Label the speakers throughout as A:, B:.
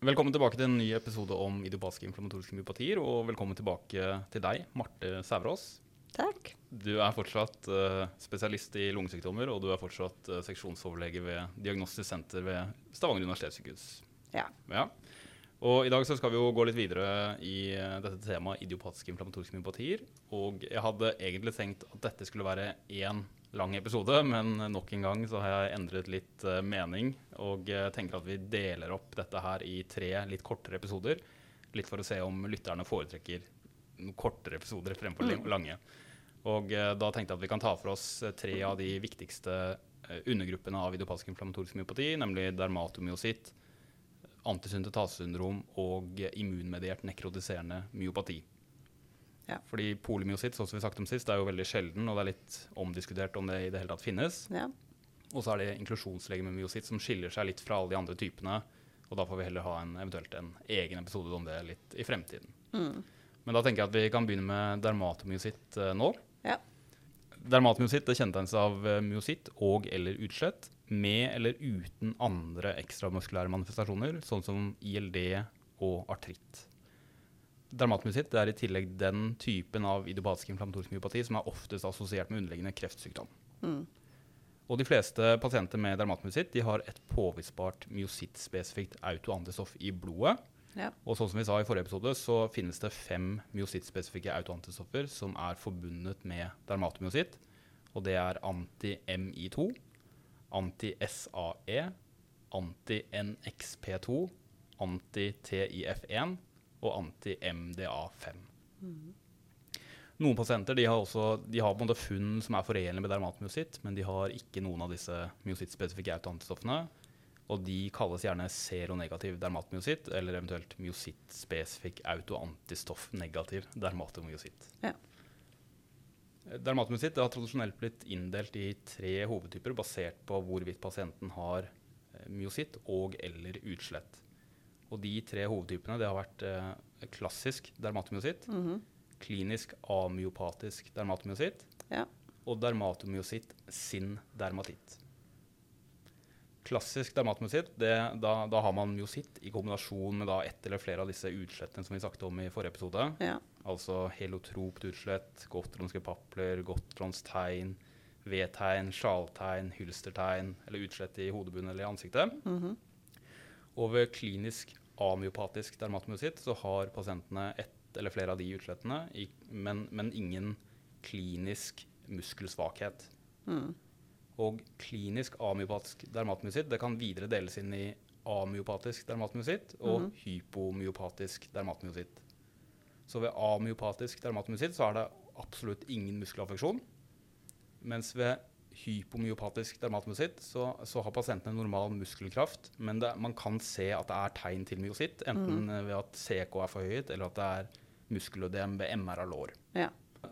A: Velkommen tilbake til en ny episode om idiopatiske inflammatoriske myopatier. Og velkommen tilbake til deg, Marte Sæverås.
B: Takk.
A: Du er fortsatt uh, spesialist i lungesykdommer, og du er fortsatt uh, seksjonsoverlege ved Diagnostisk senter ved Stavanger universitetssykehus.
B: Ja.
A: ja. Og I dag så skal vi jo gå litt videre i uh, dette temaet idiopatiske inflammatoriske myopatier. Og jeg hadde egentlig tenkt at dette skulle være én lang episode, men nok en gang så har jeg endret litt uh, mening. Og uh, tenker at vi deler opp dette her i tre litt kortere episoder. Litt for å se om lytterne foretrekker kortere episoder fremfor mm. lange. Og uh, da tenkte jeg at vi kan ta for oss tre av de viktigste undergruppene av idiopatisk inflammatorisk myopati, nemlig dermatomyositt, antisyntetasesyndrom og immunmediert nekrotiserende myopati. Ja. Fordi polymyositt, sånn som vi sagt om sist, er jo veldig sjelden, og det er litt omdiskutert om det i det hele tatt finnes. Ja. Og så er det inklusjonslegememyositt som skiller seg litt fra alle de andre typene. Og da får vi heller ha en, eventuelt en egen episode om det litt i fremtiden. Mm. Men da tenker jeg at vi kan begynne med dermatomyositt uh, nå. Ja. Dermatomyositt det kjennetegnes av uh, myositt og eller utslett med eller uten andre ekstramuskulære manifestasjoner, sånn som ILD og artritt. Dermatmyositt er i tillegg den typen av idiopatisk inflammatorisk myopati som er oftest assosiert med underliggende kreftsykdom. Mm. Og de fleste pasienter med dermatmyositt har et påvisbart myosittspesifikt autoantistoff i blodet. Ja. Og sånn som vi sa i forrige episode, så finnes det fem myosittspesifikke autoantistoffer som er forbundet med dermatomyositt. Og det er anti-MI2, anti-SAE, anti-NXP2, anti-TIF1 og anti-MDA5. Mm. Noen pasienter de har, også, de har på en måte funn som er forenlig med dermatmyositt, men de har ikke noen av disse myosittspesifikke autoantistoffene. Og de kalles gjerne seronegativ dermatmyositt, eller eventuelt myosittspesifikk autoantistoff-negativ dermatomyositt. Ja. Dermatomyositt har tradisjonelt blitt inndelt i tre hovedtyper basert på hvorvidt pasienten har eh, myositt og eller utslett. Og de tre hovedtypene det har vært eh, klassisk dermatomyositt, mm -hmm. klinisk amyopatisk dermatomyositt ja. og dermatomyositt sin dermatitt. Klassisk dermatomyositt, da, da, har man myositt i kombinasjon med da ett eller flere av disse utslettene som vi snakket om i forrige episode. Ja. Altså helotropt utslett, gotronske papler, gotrons tegn, V-tegn, sjaltegn, hylstertegn eller utslett i hodebunnen eller i ansiktet. Mm -hmm. Og ved klinisk amyopatisk dermatomyositt, så har pasientene ett eller flere av de utslettene, men, men ingen klinisk muskelsvakhet. Mm. Og klinisk amyopatisk dermatomyositt det kan videre deles inn i amyopatisk dermatomyositt og mm. hypomyopatisk dermatomyositt. Så ved amyopatisk dermatomyositt så er det absolutt ingen muskelaffeksjon. Mens ved hypomyopatisk dermatomyositt, så, så, har pasienten en normal muskelkraft, men det, man kan se at det er tegn til myositt, enten mm. ved at CK er forhøyet, eller at det er muskelødem ved MR av lår. Ja.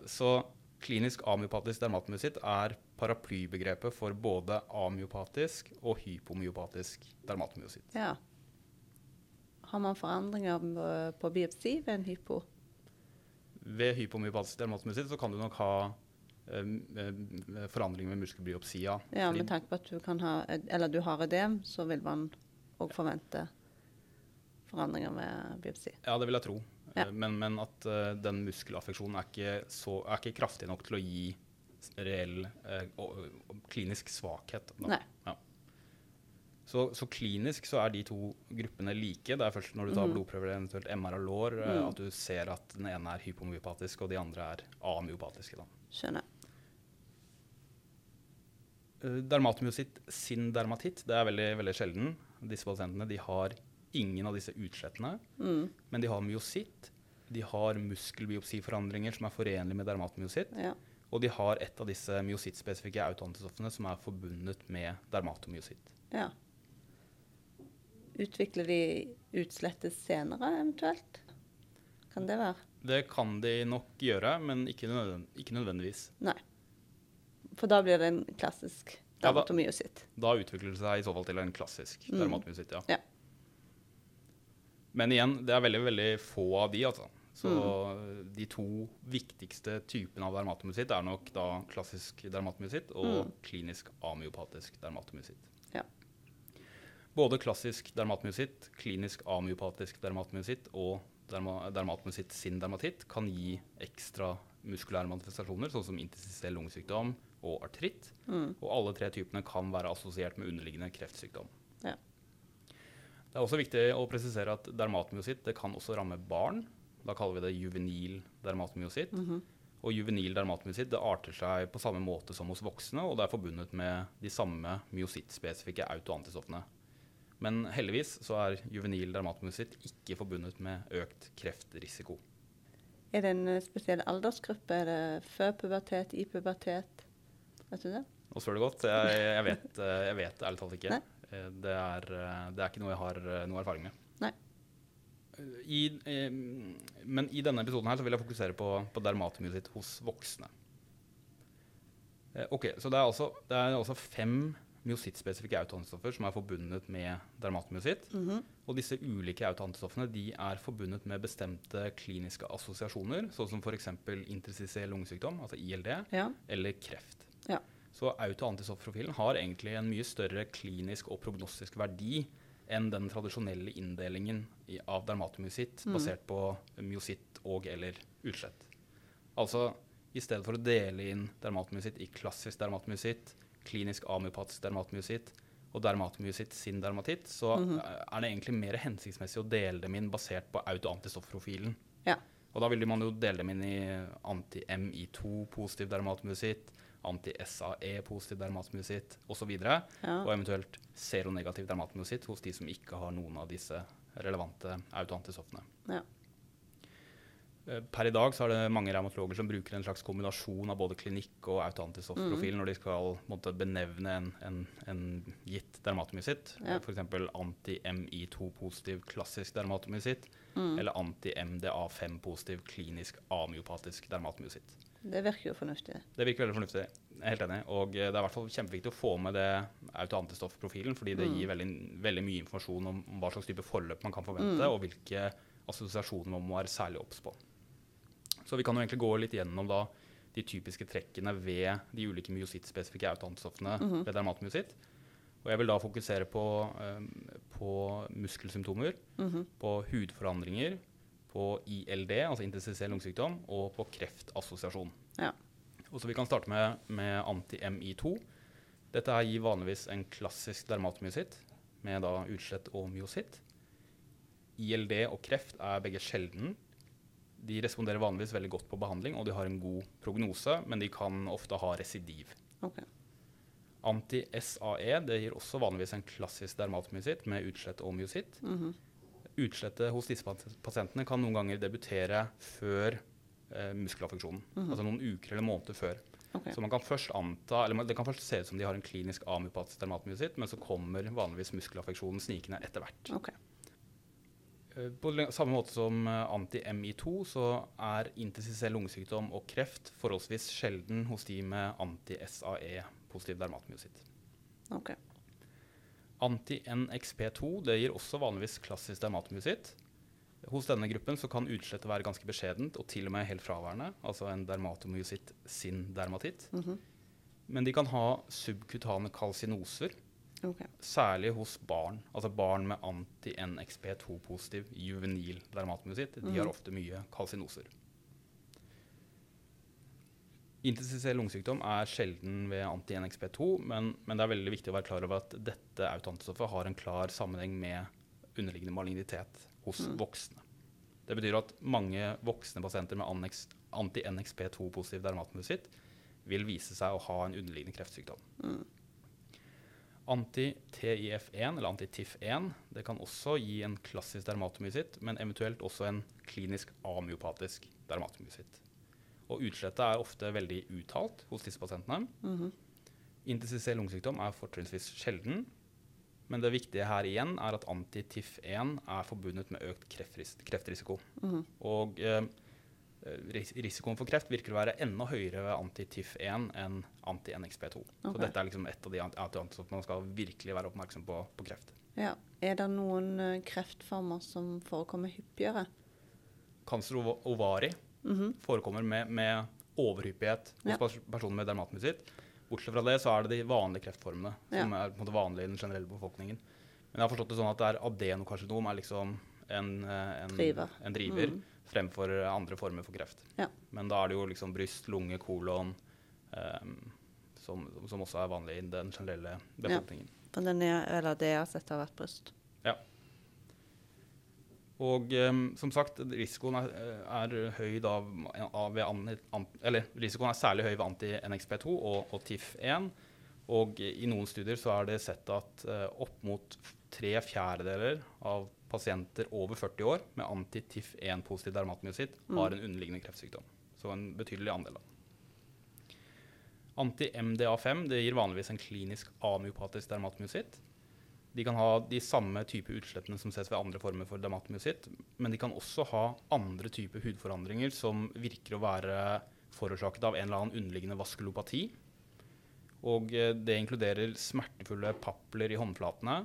A: Så klinisk amyopatisk dermatomyositt er paraplybegrepet for både amyopatisk og hypomyopatisk dermatomyositt. Ja.
B: Har man forandringer på biopsi ved en hypo?
A: Ved hypomyopatisk dermatomyositt så kan du nok ha Eh, eh, forandringer med muskelbiopsia. Ja,
B: med tanke på at du kan ha, eller du har ødem, så vil man òg forvente forandringer med biopsi.
A: Ja, det vil jeg tro. Ja. Eh, men, men, at uh, den muskelaffeksjonen er ikke, så, er ikke, kraftig nok til å gi reell uh, klinisk svakhet. Ja. Så, så, klinisk så er de to gruppene like. Det er først når du tar mm. blodprøver, eventuelt MR og lår, mm. at du ser at den ene er hypomyopatisk og de andre er amyopatiske. Da.
B: Skjønner.
A: Dermatomyositt sin dermatitt det er veldig, veldig sjelden. Disse pasientene de har ingen av disse utslettene. Mm. Men de har myositt. De har muskelbiopsiforandringer som er forenlige med dermatomyositt. Ja. Og de har et av disse myosittspesifikke autoantistoffene som er forbundet med dermatomyositt. Ja.
B: Utvikler de utslettet senere eventuelt? Kan det være?
A: Det kan de nok gjøre, men ikke, nødvendigvis.
B: Nei. For da blir det en klassisk dermatomyositt.
A: Ja, da, da, utvikler det seg i så fall til en klassisk mm. dermatomyositt, ja. ja. Men igjen, det er veldig veldig få av de, altså. Så mm. de to viktigste typene av dermatomyositt er nok da klassisk dermatomyositt og mm. klinisk amyopatisk dermatomyositt. Ja. Både klassisk dermatomyositt, klinisk amyopatisk dermatomyositt og derma dermatomyositt sin dermatitt kan gi ekstra muskulære manifestasjoner, sånn som interstisiell lungesykdom og artritt. Mm. Og alle tre typene kan være assosiert med underliggende kreftsykdom. Ja. Det er også viktig å presisere at dermatmyositt kan også ramme barn. Da kaller vi det juvenil dermatmyositt. Mm -hmm. Og juvenil dermatmyositt det arter seg på samme måte som hos voksne, og det er forbundet med de samme myosittspesifikke autoantistoffene. Men heldigvis så er juvenil dermatmyositt ikke forbundet med økt kreftrisiko.
B: Er det en spesiell aldersgruppe? Er det før pubertet, i pubertet? Vet du det?
A: Nå spør du godt. Jeg, jeg, vet, jeg vet ærlig talt ikke. Det er, det er, ikke noe jeg har noe erfaring med.
B: Nei.
A: I, eh, men i denne episoden her så vil jeg fokusere på, på dermatmyositt hos voksne. Eh, ok, Så det er altså, det er altså fem myosittspesifikke autoantistoffer som er forbundet med dermatomyositt. Mm -hmm. Og disse ulike autoantistoffene de er forbundet med bestemte kliniske assosiasjoner, sånn som f.eks. interstisiell lungesykdom, altså ILD, ja. eller kreft.
B: Ja.
A: Så autoantistoffprofilen har egentlig en mye større klinisk og prognostisk verdi enn den tradisjonelle inndelingen av dermatomyositt mm. basert på myositt og eller utslett. Altså i stedet for å dele inn dermatomyositt i klassisk dermatomyositt, klinisk amyopatisk dermatomyositt og dermatomyositt sin dermatitt, så mm -hmm. er det egentlig mer hensiktsmessig å dele dem inn basert på autoantistoffprofilen.
B: Ja.
A: Og da vil man jo dele dem inn i anti-MI2 positiv dermatmyositt, anti-SAE positiv dermatmyositt osv. Og, ja. og eventuelt seronegativ dermatmyositt hos de som ikke har noen av disse relevante autoantistoffene.
B: Ja.
A: Eh, per i dag så er det mange revmatologer som bruker en slags kombinasjon av både klinikk og autoantistoffprofil mm. når de skal måtte, benevne en, en, en gitt dermatomyositt. Ja. F.eks. anti-MI2-positiv klassisk dermatomyositt mm. eller anti-MDA5-positiv klinisk amyopatisk dermatomyositt.
B: Det virker jo fornuftig.
A: Det virker veldig fornuftig. Jeg er helt enig. Og eh, det er i hvert fall kjempeviktig å få med det autoantistoffprofilen, fordi det mm. gir veldig, veldig, mye informasjon om hva slags type forløp man kan forvente, mm. og hvilke assosiasjoner man må være særlig obs på. Så vi kan jo egentlig gå litt gjennom da de typiske trekkene ved de ulike myosittspesifikke autoantistoffene mm -hmm. ved dermatmyositt. Og jeg vil da fokusere på, um, på muskelsymptomer, mm -hmm. på hudforandringer, på ILD, altså interstisiell lungesykdom, og på kreftassosiasjon.
B: Ja.
A: Og så Vi kan starte med, med anti-MI2. Dette her gir vanligvis en klassisk dermatmyositt med da utslett og myositt. ILD og kreft er begge sjelden de responderer vanligvis veldig godt på behandling, og de har en god prognose, men de kan ofte ha residiv.
B: Okay.
A: Anti-SAE det gir også vanligvis en klassisk dermatmyositt med utslett og myositt. Mm -hmm. Utslettet hos disse pasientene kan noen ganger debutere før eh, muskelaffeksjonen. Mm -hmm. Altså noen uker eller måneder før.
B: Okay.
A: Så man kan først anta, eller Det kan først se ut som de har en klinisk amyopatisk dermatmyositt, men så kommer vanligvis muskelaffeksjonen snikende etter hvert.
B: Okay.
A: Eh, på samme måte som eh, anti-MI2 så er interstisiell lungesykdom og kreft forholdsvis sjelden hos de med anti-SAE, positiv dermatmyositt.
B: Okay.
A: Anti-NXP2 det gir også vanligvis klassisk dermatmyositt. Hos denne gruppen så kan utslettet være ganske beskjedent og til og med helt fraværende, altså en dermatomyositt sin dermatitt. Mm -hmm. Men de kan ha subkutane kalsinoser,
B: Okay.
A: Særlig hos barn. Altså barn med anti-NXP2-positiv juvenil dermatmyositt. De mm. har ofte mye kalsinoser. Intensiv lungesykdom er sjelden ved anti-NXP2, men, men, det er veldig viktig å være klar over at dette autoantistoffet har en klar sammenheng med underliggende malignitet hos mm. voksne. Det betyr at mange voksne pasienter med anti-NXP2-positiv dermatmyositt vil vise seg å ha en underliggende kreftsykdom.
B: Mm.
A: Anti-TIF1 eller anti-TIF1 det kan også gi en klassisk dermatomyositt, men eventuelt også en klinisk amyopatisk dermatomyositt. Og utslettet er ofte veldig uttalt hos disse pasientene. Mm -hmm. Interstisiell lungesykdom er fortrinnsvis sjelden, men det viktige her igjen er at anti-TIF1 er forbundet med økt kreftrisiko. Mm -hmm. Og Eh, risikoen for kreft virker å være enda høyere ved anti-TIF1 enn anti-NXP2. Okay. Så dette er liksom et av de antiantistoffene man skal virkelig være oppmerksom på på kreft.
B: Ja. Er det noen uh, kreftformer som forekommer hyppigere?
A: Cancer ovari mm -hmm. forekommer med, med overhyppighet hos ja. personer med dermatmyositt. Bortsett fra det så er det de vanlige kreftformene ja. som er på en måte vanlige i den generelle befolkningen. Men jeg har forstått det sånn at det er adenokarsinom er liksom en, eh, en
B: driver,
A: en driver mm. Fremfor andre former for kreft.
B: Ja.
A: Men da er det jo liksom bryst, lunge, kolon um, som, som, også er vanlig i den generelle befolkningen.
B: Ja, den er, eller det jeg har sett, har vært bryst.
A: Ja. Og um, som sagt, risikoen er, er høy da, ved an, eller risikoen er særlig høy ved anti-NXP2 og, og TIF1. Og i noen studier så er det sett at uh, opp mot tre fjerdedeler av pasienter over 40 år med anti-TIF1-positiv dermatmyositt mm. har en underliggende kreftsykdom. Så en betydelig andel. Anti-MDA5 gir vanligvis en klinisk amyopatisk dermatmyositt. De kan ha de samme type utslettene som ses ved andre former for dermatmyositt, men de kan også ha andre typer hudforandringer som virker å være forårsaket av en eller annen underliggende vaskulopati. Og eh, det inkluderer smertefulle papler i håndflatene,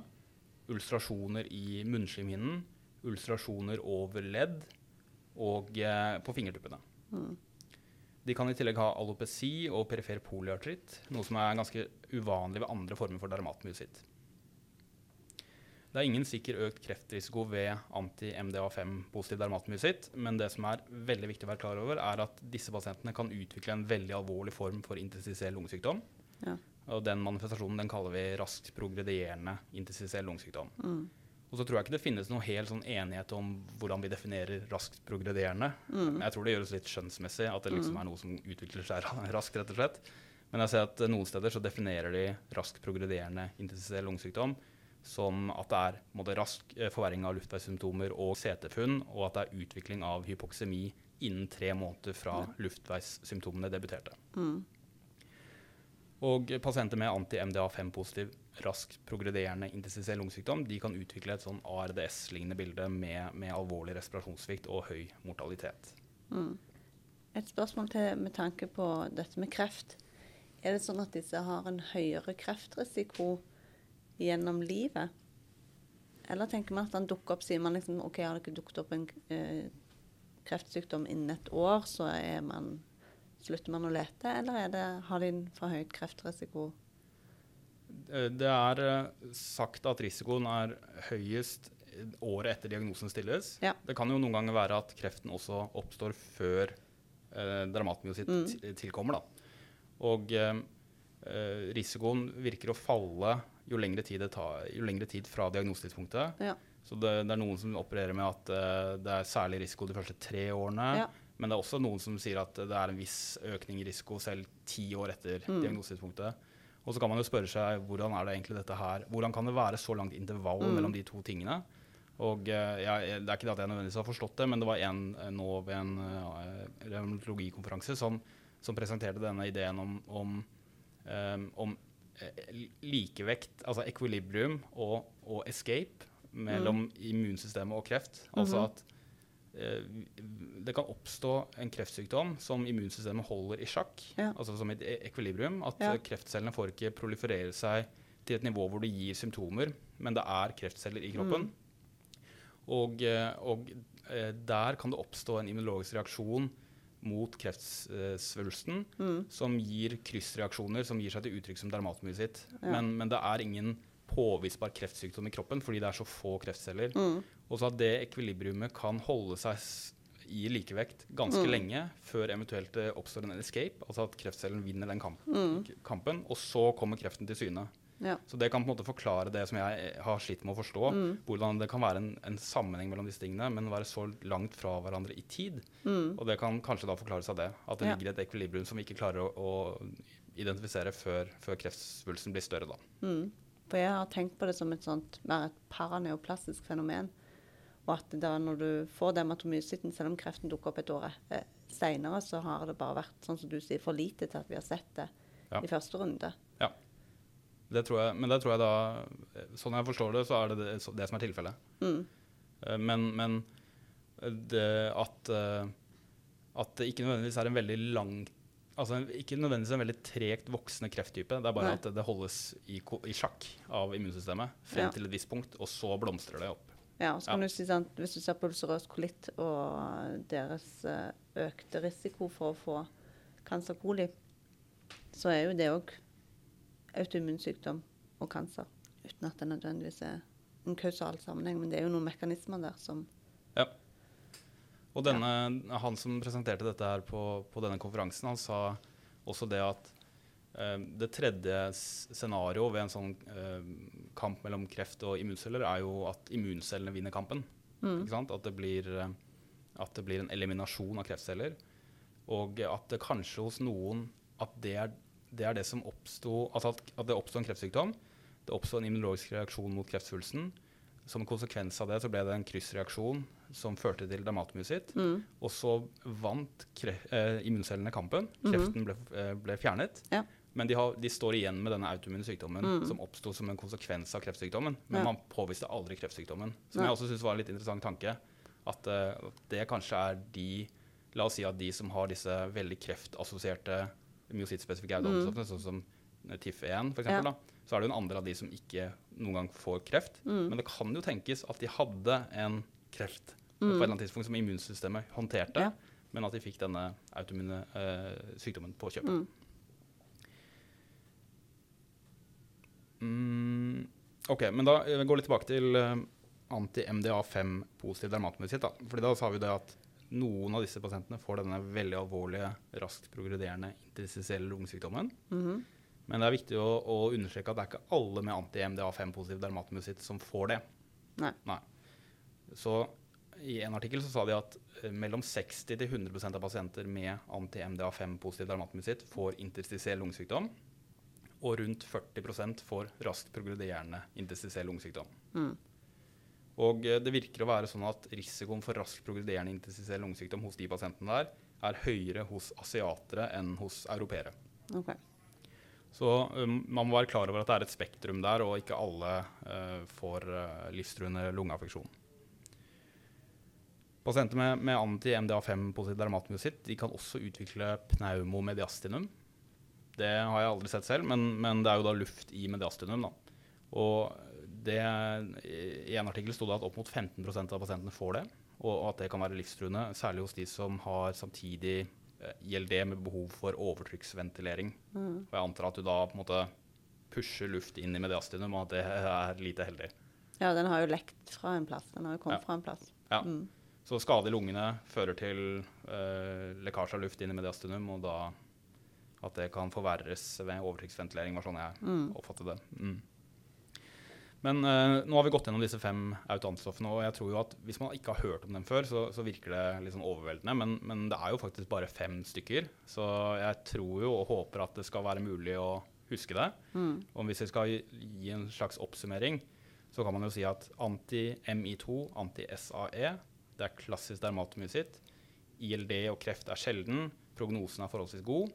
A: ulstrasjoner i munnslimhinnen, ulstrasjoner over ledd og eh, på fingertuppene. Mm. De kan i tillegg ha alopeci og perifer polyartritt, noe som er ganske uvanlig ved andre former for dermatmyositt. Det er ingen sikker økt kreftrisiko ved anti-MDA5-positiv dermatmyositt, men det som er veldig viktig å være klar over, er at disse pasientene kan utvikle en veldig alvorlig form for interstisiell lungesykdom. Ja. Og den manifestasjonen den kaller vi raskt progredierende interstisiell lungesykdom. Mm. Og så tror jeg ikke det finnes noe helt sånn enighet om hvordan vi definerer raskt progredierende. Mm. Jeg tror det gjøres litt skjønnsmessig, at det liksom mm. er noe som utvikler seg raskt, rett og slett. Men jeg ser at noen steder så definerer de raskt progredierende interstisiell lungesykdom som at det er måtte, rask eh, forverring av luftveissymptomer og CT-funn, og at det er utvikling av hypoksemi innen tre måneder fra luftveissymptomene debuterte. Mm. Og pasienter med anti-MDA5-positiv raskt progrederende intensivell lungesykdom de kan utvikle et sånn ARDS-lignende bilde med, med, alvorlig respirasjonssvikt og høy mortalitet. Mm.
B: Et spørsmål til med tanke på dette med kreft. Er det sånn at disse har en høyere kreftrisiko gjennom livet? Eller tenker man at han dukker opp, sier man liksom OK, har det ikke dukket opp en eh, kreftsykdom innen et år, så er man Slutter man å lete, eller det, har de en forhøyet kreftrisiko?
A: Eh, det er eh, sagt at risikoen er høyest året etter diagnosen stilles. Ja. Det kan jo noen ganger være at kreften også oppstår før eh, dramatmyositt mm. tilkommer. Da. Og eh, eh, risikoen virker å falle jo lengre tid, tar, jo lengre tid fra diagnosetidspunktet. Ja. Så det, det, er noen som opererer med at eh, det er særlig risiko de første tre årene. Ja. Men det er også noen som sier at det er en viss økning i risiko selv ti år etter mm. diagnosetidspunktet. Og så kan man jo spørre seg hvordan er det egentlig dette her Hvordan kan det være så langt intervall mm. mellom de to tingene? Og uh, jeg, Det er ikke det at jeg nødvendigvis har forstått det, men det var en uh, nå ved en uh, revmatologikonferanse som, som, presenterte denne ideen om, om, um, om likevekt, altså equilibrium og, og escape mellom mm. immunsystemet og kreft. -hmm. Altså mhm. at Eh, det kan oppstå en kreftsykdom som immunsystemet holder i sjakk, ja. altså som et e- ekvilibrium. At ja. kreftcellene får ikke proliferere seg til et nivå hvor det gir symptomer, men det er kreftceller i kroppen. Mm. Og, eh, og, eh, der kan det oppstå en immunologisk reaksjon mot kreftsvulsten mm. som gir kryssreaksjoner som gir seg til uttrykk som dermatmyositt. Ja. Men, men det er ingen påvisbar kreftsykdom i kroppen fordi det er så få kreftceller. Mm. Og så at det ekvilibriumet kan holde seg i likevekt ganske mm. lenge før eventuelt det oppstår en escape, altså at kreftcellen vinner den kampen, mm. kampen og så kommer kreften til syne. Ja. Så det kan på en måte forklare det som jeg har slitt med å forstå. Mm. Hvordan det kan være en, en, sammenheng mellom disse tingene, men være så langt fra hverandre i tid. Mm. Og det kan kanskje da forklares av det. At det ja. ligger et ekvilibrium som vi ikke klarer å, å identifisere før, før kreftsvulsten blir større. da. Mm.
B: For jeg har tenkt på det som et sånt, mer et paraneoplastisk fenomen. Og at da når du får dermatomyositten, selv om kreften dukker opp et år eh, seinere, så har det bare vært sånn som du sier, for lite til at vi har sett det ja. i første runde.
A: Ja. Det tror jeg, men det tror jeg da Sånn jeg forstår det, så er det det, det som er tilfellet. Mm. Eh, men, men det at, eh, at det ikke nødvendigvis er en veldig lang Altså Ikke nødvendigvis en veldig tregt voksende krefttype. Det er bare Nei. at det holdes i, i, sjakk av immunsystemet frem ja. til et visst punkt, og så blomstrer det opp.
B: Ja, så kan ja. du si sant, Hvis du ser på ulcerøs kolitt og deres eh, økte risiko for å få cancer coli, så er jo det òg autoimmunsykdom og cancer, uten at det nødvendigvis er en kausal sammenheng, men det er jo noen mekanismer der som
A: Ja. Og denne, ja. han som presenterte dette her på, på, denne konferansen, han sa også det at uh, det tredje scenarioet ved en sånn uh, kamp mellom kreft og immunceller er jo at immuncellene vinner kampen. Mm. At, det blir, uh, at det blir en eliminasjon av kreftceller. Og at det kanskje hos noen at det er det, er det som oppsto altså at, at det oppsto en kreftsykdom. Det oppsto en immunologisk reaksjon mot kreftsvulsten. Som konsekvens av det så ble det en kryssreaksjon som førte til dermatomyositt. Mm. Og så vant eh, immuncellene kampen. Mhm. Kreften ble, eh, ble fjernet. Ja. Men de, har, de, står igjen med denne autoimmune sykdommen mm. som oppsto som en konsekvens av kreftsykdommen. Men ja. man påviste aldri kreftsykdommen. Som ja. jeg også syns var en litt interessant tanke. At uh, det kanskje er de La oss si at de som har disse veldig kreftassosierte myosittspesifikke autoantistoffer, mm. sånn som TIF1 f.eks., ja. Da, så er det en andel av de som ikke noen gang får kreft. Mm. Men det kan jo tenkes at de hadde en kreft mm. på et eller annet tidspunkt som immunsystemet håndterte, ja. men at de fikk denne autoimmune uh, sykdommen på kjøpet. Mm. OK, men da går vi litt tilbake til uh, anti-MDA5 positiv dermatomyositt. Fordi da sa vi det at noen av disse pasientene får denne veldig alvorlige, raskt progrederende interstisielle lungesykdommen. Mm -hmm. Men det er viktig å, å, understreke at det er ikke alle med anti-MDA5-positiv dermatomyositt som får det.
B: Nei.
A: Nei. Så i en artikkel så sa de at eh, mellom 60-100% av pasienter med anti-MDA5-positiv dermatomyositt får interstisiell lungesykdom. Og rundt 40% får raskt progrederende interstisiell lungesykdom. Mm. Og eh, det virker å være sånn at risikoen for raskt progrederende intensivell lungesykdom hos de pasientene der er høyere hos asiatere enn hos europeere.
B: Okay.
A: Så um, man må være klar over at det er et spektrum der, og ikke alle uh, får uh, livstruende lungeaffeksjon. Pasienter med, med anti-MDA5-positiv dermatomyositt kan også utvikle pneumomediastinum. Det har jeg aldri sett selv, men, men, det er jo da luft i mediastinum. Da. Og det, I en artikkel sto det at opp mot 15% av pasientene får det, og at det kan være livstruende, særlig hos de som har samtidig GLD ILD med behov for overtrykksventilering. Mm. Og jeg antar at du da på en måte pusher luft inn i mediastinum, og at det er lite heldig.
B: Ja, den har jo lekt fra en plass. Den har jo kommet ja. fra en plass.
A: Ja. Mm. Så skade i lungene fører til uh, lekkasje av luft inn i mediastinum, og da at det kan forverres ved overtrykksventilering, var sånn jeg mm. oppfattet det. Mm. Men uh, nå har vi gått gjennom disse fem autoantistoffene, og jeg tror jo at hvis man ikke har hørt om dem før, så, så virker det litt sånn overveldende. Men, men, det er jo faktisk bare fem stykker, så jeg tror jo og håper at det skal være mulig å huske det. Mm. Og hvis jeg skal gi en slags oppsummering, så kan man jo si at anti-MI2, anti-SAE, det er klassisk dermatomyositt. ILD og kreft er sjelden. Prognosen er forholdsvis god.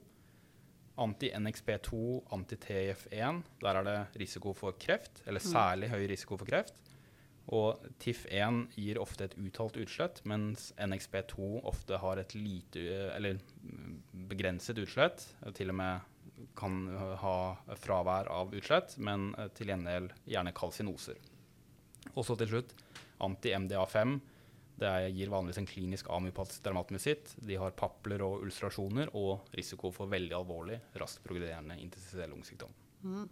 A: Anti-NXP2, anti-TIF1, der er det risiko for kreft, eller mm. særlig høy risiko for kreft. Og TIF1 gir ofte et uttalt utslett, mens NXP2 ofte har et lite, eller begrenset utslett. Til og med kan ha fravær av utslett, men til gjengjeld gjerne kalsinoser. Og så til slutt anti-MDA5 det gir vanligvis en klinisk amyopatisk dermatomyositt. De har papler og ulcerasjoner og risiko for veldig alvorlig, raskt progrederende intestinell lungesykdom. Mm.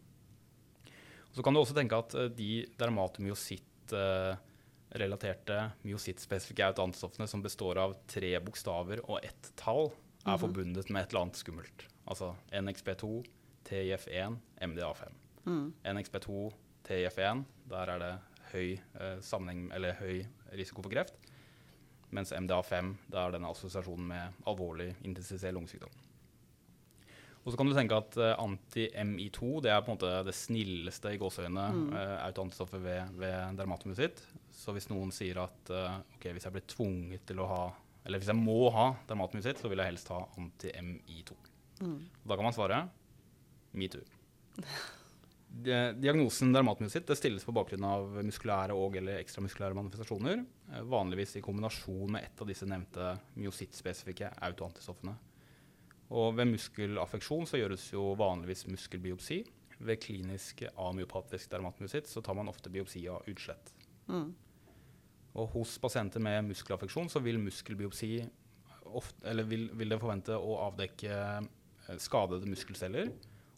A: Så kan du også tenke at uh, de dermatomyositt-relaterte uh, myosittspesifikke autoantistoffene som består av tre bokstaver og ett tall, er mm. forbundet med et eller annet skummelt. Altså NXP2, TIF1, MDA5. Mm. NXP2, TIF1, der er det høy, uh, høy risiko for kreft. Mens MDA5 da er denne assosiasjonen med alvorlig intensivell lungesykdom. Og så kan du tenke at uh, anti-MI2 det er på en måte det snilleste i gåseøynene mm. uh, autoantistoffet ved, ved dermatomusitt. Så hvis noen sier at uh, ok, hvis jeg blir tvunget til å ha Eller hvis jeg må ha dermatomusitt, så vil jeg helst ha anti-MI2. Mm. Da kan man svare metoo. Diagnosen dermatmyositt stilles på bakgrunn av muskulære og- eller ekstramuskulære manifestasjoner. Eh, vanligvis i kombinasjon med et av disse nevnte myosittspesifikke autoantistoffene. Og ved muskelaffeksjon så gjøres jo vanligvis muskelbiopsi. Ved klinisk amyopatisk dermatmyositt så tar man ofte biopsi av utslett. Mm. Og hos pasienter med muskelaffeksjon så vil muskelbiopsi ofte, eller vil, vil det forvente å avdekke eh, skadede muskelceller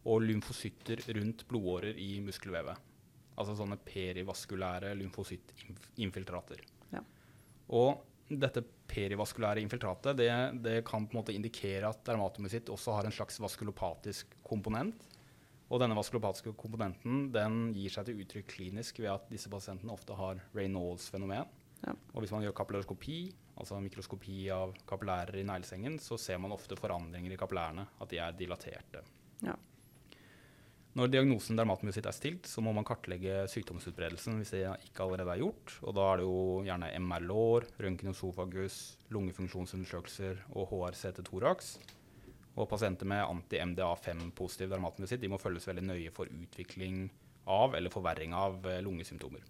A: og lymfocytter rundt blodårer i muskelvevet. altså sånne perivaskulære lymfocyttinfiltrater.
B: Ja.
A: Og dette perivaskulære infiltratet det, det, kan på en måte indikere at dermatomyositt også har en slags vaskulopatisk komponent. Og denne vaskulopatiske komponenten den gir seg til uttrykk klinisk ved at disse pasientene ofte har Reynolds fenomen.
B: Ja.
A: Og hvis man gjør kapillarskopi, altså mikroskopi av kapillærer i neglesengen, så ser man ofte forandringer i kapillærene, at de er dilaterte.
B: Ja.
A: Når diagnosen dermatomyositt er stilt, så må man kartlegge sykdomsutbredelsen hvis det ikke allerede er gjort. Og da er det jo gjerne MR-lår, røntgenosofagus, lungefunksjonsundersøkelser og HRCT-torax. Og pasienter med anti-MDA5-positiv dermatomyositt de må følges veldig nøye for utvikling av eller forverring av eh, lungesymptomer.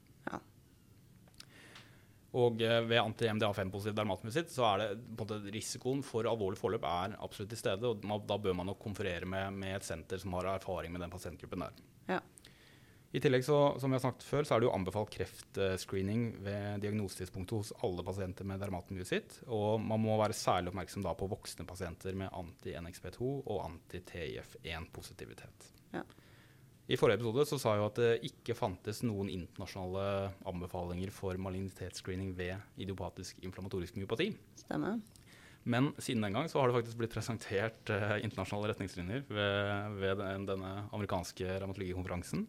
A: Og eh, ved anti-MDA5-positiv dermatomyositt så er det på en måte risikoen for alvorlig forløp er absolutt til stede. og Da bør man nok konferere med, med, et senter som har erfaring med den pasientgruppen der.
B: Ja.
A: I tillegg, så, som vi har snakket før, så er det jo anbefalt kreftscreening ved diagnosetidspunktet hos alle pasienter med dermatomyositt. Og man må være særlig oppmerksom da på voksne pasienter med anti-NXP2 og anti-TIF1-positivitet.
B: Ja.
A: I forrige episode så sa jeg jo at det ikke fantes noen internasjonale anbefalinger for malignitetsscreening ved idiopatisk inflammatorisk myopati.
B: Stemmer.
A: Men siden den gang så har det faktisk blitt presentert eh, internasjonale retningslinjer ved, ved den, denne amerikanske revmatologikonferansen.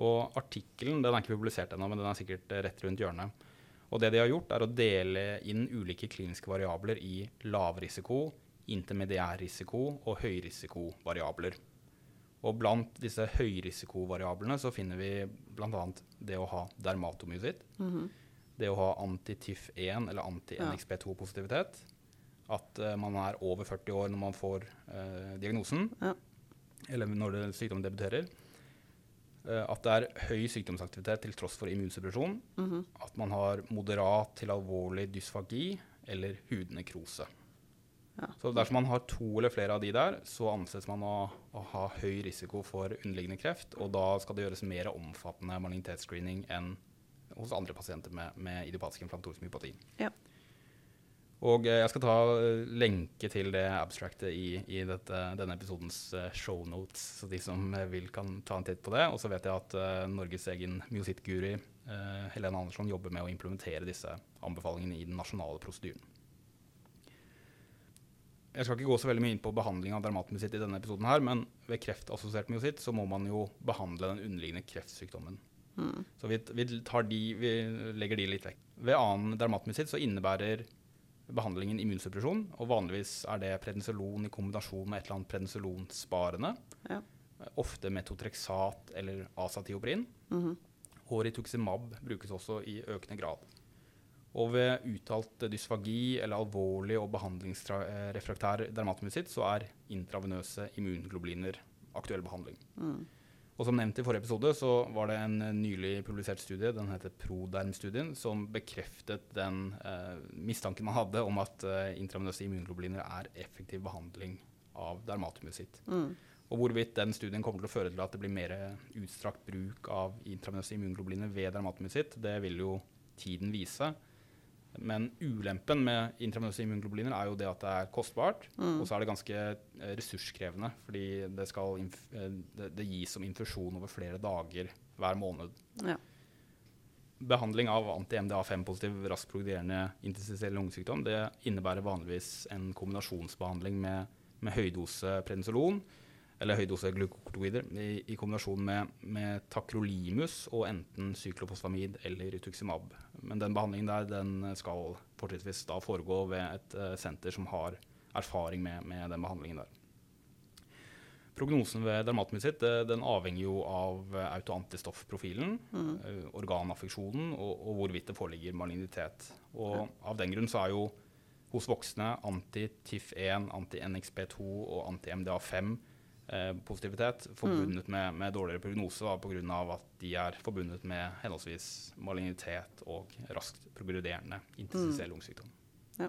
A: Og artikkelen den er ikke publisert ennå, men den er sikkert rett rundt hjørnet. Og det de har gjort, er å dele inn ulike kliniske variabler i lavrisiko, intermediær risiko og høyrisikovariabler. Og blant disse høyrisikovariablene så finner vi bl.a. det å ha dermatomyositt.
B: Mm -hmm.
A: Det å ha anti-TIF1 eller anti-NXP2-positivitet. At uh, man er over 40 år når man får uh, diagnosen.
B: Ja.
A: Eller når det, sykdommen debuterer. Uh, at det er høy sykdomsaktivitet til tross for immunsuppresjon.
B: Mm -hmm.
A: At man har moderat til alvorlig dysfagi eller hudnekrose.
B: Ja.
A: Så dersom man har to eller flere av de der, så anses man å, å, ha høy risiko for underliggende kreft. Og da skal det gjøres mer omfattende malignitetsscreening enn hos andre pasienter med, med idiopatisk inflammatorisk myopati.
B: Ja.
A: Og eh, jeg skal ta eh, lenke til det abstractet i, i dette, denne episodens uh, shownotes, så de som uh, vil, kan ta en titt på det. Og så vet jeg at uh, Norges egen myositt-guri Helene Andersson jobber med å implementere disse anbefalingene i den nasjonale prosedyren. Jeg skal ikke gå så veldig mye inn på behandling av dermatmyositt i denne episoden, her, men ved kreftassosiert myositt så må man jo behandle den underliggende kreftsykdommen.
B: Mm.
A: Så vi, vi, de, vi, legger de litt vekk. Ved annen dermatmyositt så innebærer behandlingen immunsuppresjon, og vanligvis er det prednisolon i kombinasjon med et eller annet prednisolonsparende.
B: Ja.
A: Ofte metotrexat eller asatioprin.
B: Mm -hmm.
A: Og rituximab brukes også i økende grad. Og ved uttalt dysfagi eller alvorlig og behandlingsrefraktær dermatomyositt så er intravenøse immunglobuliner aktuell behandling.
B: Mm.
A: Og som nevnt i forrige episode så var det en nylig publisert studie, den heter Proderm-studien, som bekreftet den eh, mistanken man hadde om at eh, intravenøse immunglobuliner er effektiv behandling av dermatomyositt.
B: Mm.
A: Og hvorvidt den studien kommer til å føre til at det blir mer utstrakt bruk av intravenøse immunglobuliner ved dermatomyositt, det vil jo tiden vise. Men ulempen med intravenøse immunglobuliner er jo det at det er kostbart.
B: Mm.
A: Og så er det ganske eh, ressurskrevende, fordi det, eh, det, det, gis som infusjon over flere dager hver måned.
B: Ja.
A: Behandling av anti-MDA5-positiv raskt progrederende interstitiell lungesykdom det innebærer vanligvis en kombinasjonsbehandling med, med høydose prednisolon eller høydose glukokortoider i, i, kombinasjon med, med takrolimus og enten cyklofosfamid eller rituximab. Men den behandlingen der den skal fortrinnsvis foregå ved et uh, senter som har erfaring med, med, den behandlingen der. Prognosen ved dermatomysitt den avhenger jo av autoantistoffprofilen,
B: mm.
A: uh, organaffeksjonen og, og, hvorvidt det foreligger malignitet. Og ja. Av den grunn så er jo hos voksne anti-TIF1, anti-NXP2 og anti-MDA5 eh, positivitet forbundet mm. med, med, dårligere prognose pga. at de er forbundet med henholdsvis malignitet og raskt progrederende intensivell mm. lungesykdom.
B: Ja.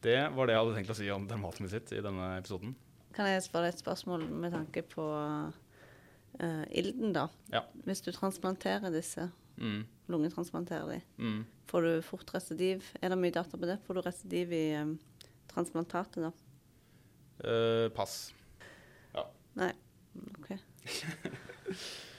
A: Det var det jeg hadde tenkt å si om dermatomyositt i denne episoden.
B: Kan jeg spørre et spørsmål med tanke på uh, ilden, da?
A: Ja.
B: Hvis du transplanterer disse,
A: mm.
B: lungetransplanterer de,
A: mm.
B: får du fort residiv? Er det mye data på det? Får du residiv i um, transplantatet, da?
A: Eh, pass. Ja.
B: Nei. OK.